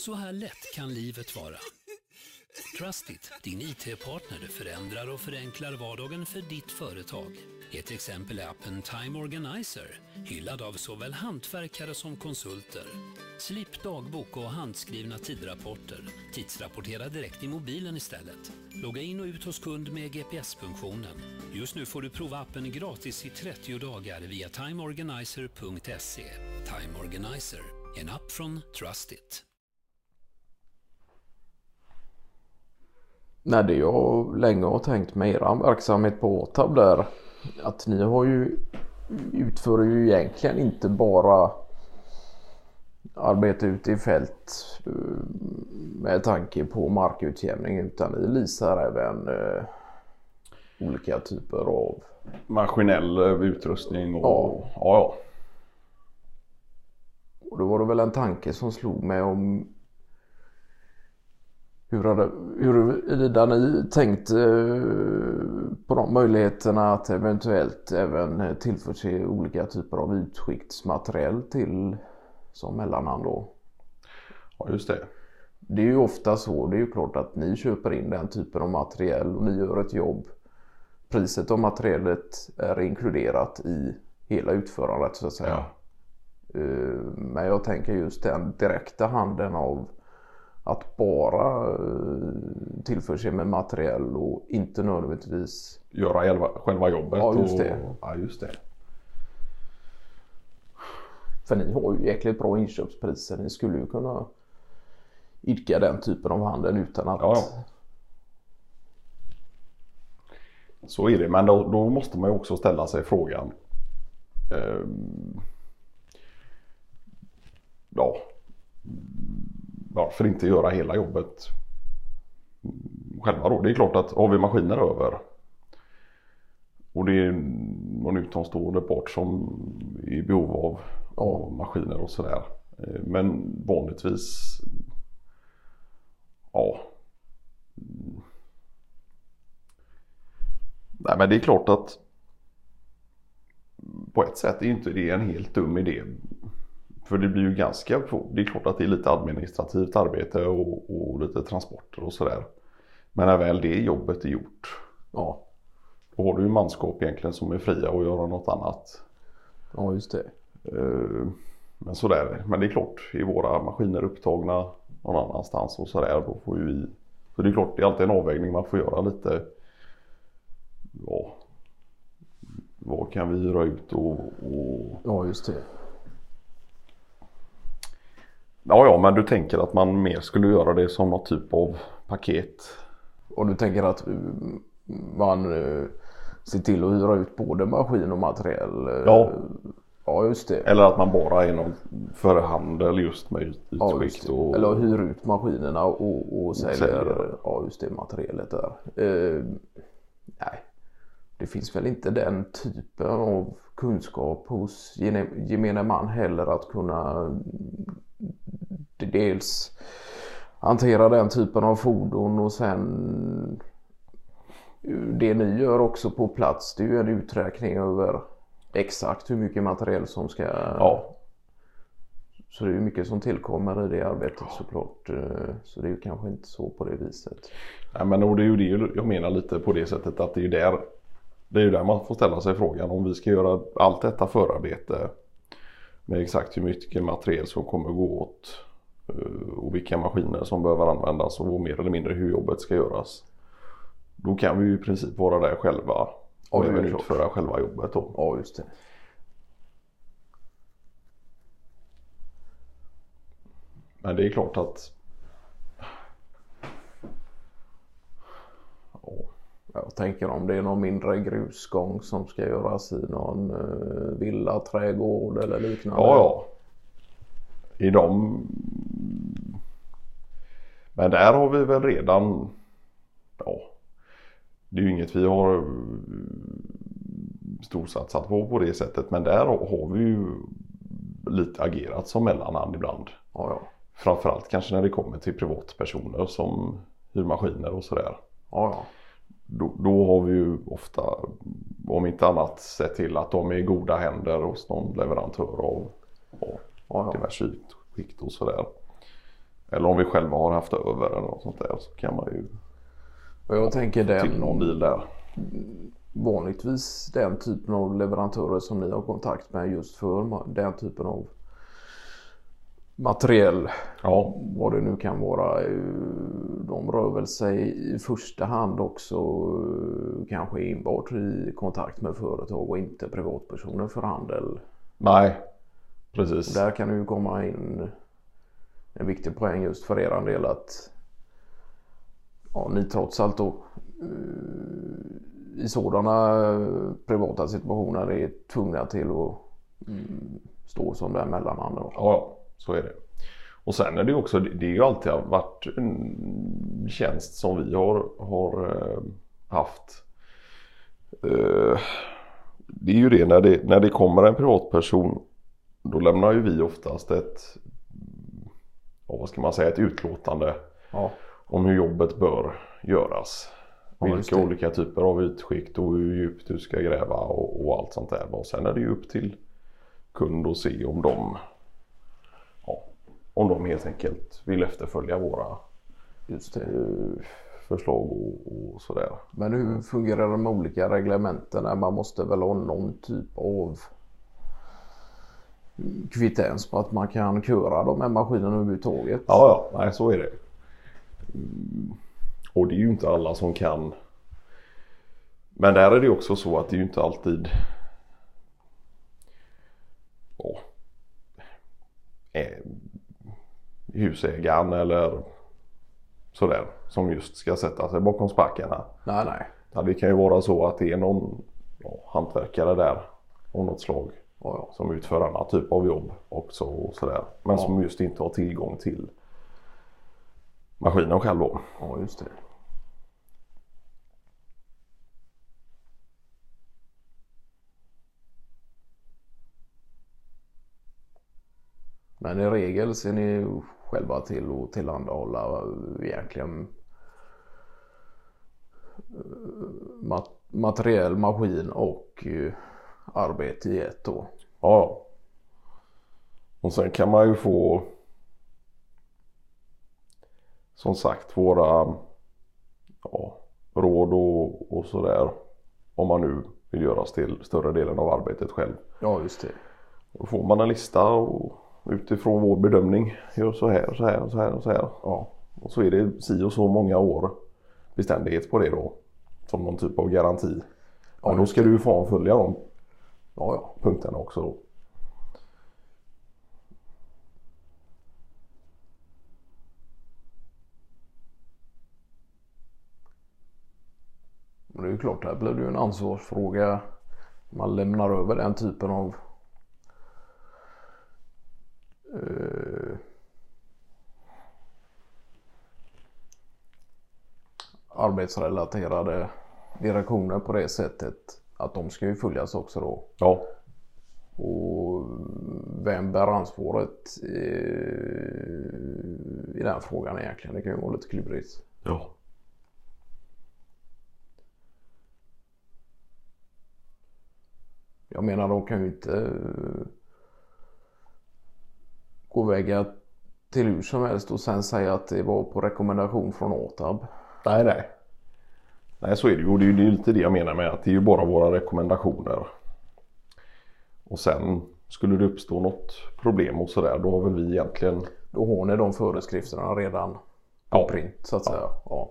Så här lätt kan livet vara. Trustit, din IT-partner, förändrar och förenklar vardagen för ditt företag. Ett exempel är appen Time Organizer, hyllad av såväl hantverkare som konsulter. Slipp dagbok och handskrivna tidrapporter. Tidsrapportera direkt i mobilen istället. Logga in och ut hos kund med GPS-funktionen. Just nu får du prova appen gratis i 30 dagar via timeorganizer.se. Time Organizer, en app från Trustit. Nej, det jag länge har tänkt med er verksamhet på Åtab där att ni har ju utför ju egentligen inte bara arbete ute i fält eh, med tanke på markutjämning utan ni leasar även eh, olika typer av Maskinell eh, utrustning och ja. ja, ja. Och då var det väl en tanke som slog mig om hur hade, huruvida ni tänkt eh, på de möjligheterna att eventuellt även tillförse olika typer av utskiktsmaterial till som mellanhand då? Ja just det. Det är ju ofta så. Det är ju klart att ni köper in den typen av material och ni gör ett jobb. Priset av materialet är inkluderat i hela utförandet så att säga. Ja. Eh, men jag tänker just den direkta handeln av att bara eh, tillförse med materiell och inte nödvändigtvis göra själva jobbet. Ja just det. Och, ja, just det. För ni har ju jäkligt bra inköpspriser. Ni skulle ju kunna idka den typen av handel utan att... Ja, ja. Så är det men då, då måste man ju också ställa sig frågan. Eh, ja, varför inte göra hela jobbet själva då? Det är klart att har vi maskiner över och det är någon utomstående part som är i behov av, av maskiner och sådär. Eh, men vanligtvis ja. Nej men det är klart att på ett sätt är inte det en helt dum idé för det blir ju ganska, det är klart att det är lite administrativt arbete och, och lite transporter och sådär. Men när väl det jobbet är gjort, ja, då har du ju manskap egentligen som är fria att göra något annat. Ja, just det. Eh, men sådär, men det är klart, är våra maskiner upptagna någon annanstans och sådär, då får ju vi... Så det är klart, det är alltid en avvägning man får göra lite. Ja, vad kan vi hyra ut och... och... Ja, just det. Ja, ja, men du tänker att man mer skulle göra det som något typ av paket. Och du tänker att mm, man uh, ser till att hyra ut både maskin och materiell? Uh, ja. Ja, just det. Eller att man bara är någon förhandel just med utskick. Ja, och... Eller hyr ut maskinerna och, och säljer, säljer. Ja, just det materialet där. Uh, nej, det finns väl inte den typen av kunskap hos gemene man heller att kunna dels hantera den typen av fordon och sen det ni gör också på plats det är ju en uträkning över exakt hur mycket material som ska ja. Så det är ju mycket som tillkommer i det arbetet såklart. Eh, så det är ju kanske inte så på det viset. Nej men och det är ju det jag menar lite på det sättet att det är ju där Det är ju där man får ställa sig frågan om vi ska göra allt detta förarbete med exakt hur mycket material som kommer gå åt Eh, och vilka maskiner som behöver användas och mer eller mindre hur jobbet ska göras. Då kan vi ju i princip vara där själva och även utföra själva jobbet då. Ja, just det. Men det är klart att Jag tänker om det är någon mindre grusgång som ska göras i någon uh, villa, trädgård eller liknande. Ja, ja. I de men där har vi väl redan, ja, det är ju inget vi har eh, storsatsat på på det sättet men där har vi ju lite agerat som mellanhand ibland. Ja, ja. Framförallt kanske när det kommer till privatpersoner som hyr maskiner och sådär. Ja, ja. Då, då, har vi ju ofta, om inte annat, sett till att de är i goda händer hos någon leverantör av ja, ja, diverse skikt och sådär. Eller om vi själva har haft över eller något sånt där så kan man ju Och jag tänker till den någon bil där. vanligtvis den typen av leverantörer som ni har kontakt med just för den typen av materiell, Ja, vad det nu kan vara. De rör väl sig i första hand också eh, kanske enbart i kontakt med företag och inte privatpersoner för handel. nej precis. Där kan det ju komma in en viktig poäng just för er del att ja, ni trots allt då eh, i sådana eh, privata situationer är tvungna till att mm, stå som den mellanhanden. Ja, så är det. Och sen är det ju också, det är ju alltid varit en tjänst som vi har, har eh, haft. Det är ju det när, det när det kommer en privatperson då lämnar ju vi oftast ett, vad ska man säga, ett utlåtande Ja, om hur jobbet bör göras. Ja, Vilka olika typer av utskikt och hur djupt du ska gräva och, och allt sånt där. Och sen är det ju upp till kund att se om de, ja, om de helt enkelt vill efterfölja våra eh, förslag och, och sådär. Men hur fungerar de olika reglementen? Man måste väl ha någon typ av kvittens på att man kan köra de här maskinerna överhuvudtaget. Ja, ja, nej så är det. Mm. Och det är ju inte alla som kan. Men där är det också så att det är ju inte alltid ja, eh, husägaren eller sådär som just ska sätta sig bakom spackarna. Nej, nej. Ja, det kan ju vara så att det är någon ja, hantverkare där av något slag. Som utför annan typ av jobb också och sådär. Men Ja. som just inte har tillgång till maskinen själv då. ja, just det. Men i regel ser ni själva till att tillhandahålla egentligen eh, mat- materiell maskin och eh, arbete i ett då. Ja. Och sen kan man ju få som sagt våra ja, råd och, och sådär. Om man nu vill göra till större delen av arbetet själv. Ja, just det. Då får man en lista och utifrån vår bedömning gör så här och så här och så här och så här. Ja, Och så är det si och så många år beständighet på det då. Som någon typ av garanti. Men då ska du ju få följa de ja, ja. punkten också då. Men det är ju klart, här blir det ju en ansvarsfråga. Man lämnar över den typen av eh, arbetsrelaterade direktioner på det sättet att de ska ju följas också då. Ja, Och vem bär ansvaret eh, i den frågan egentligen? Det kan ju vara lite klurigt. ja. Jag menar de kan ju inte eh, gå väga till hur som helst och sen säga att det var på rekommendation från ATAB. Nej, nej. Nej, så är det ju. Och det är ju lite det jag menar med att det är ju bara våra rekommendationer. Och sen skulle det uppstå något problem och sådär, då har väl vi egentligen Då har ni de föreskrifterna redan på Ja. print så att säga. Ja.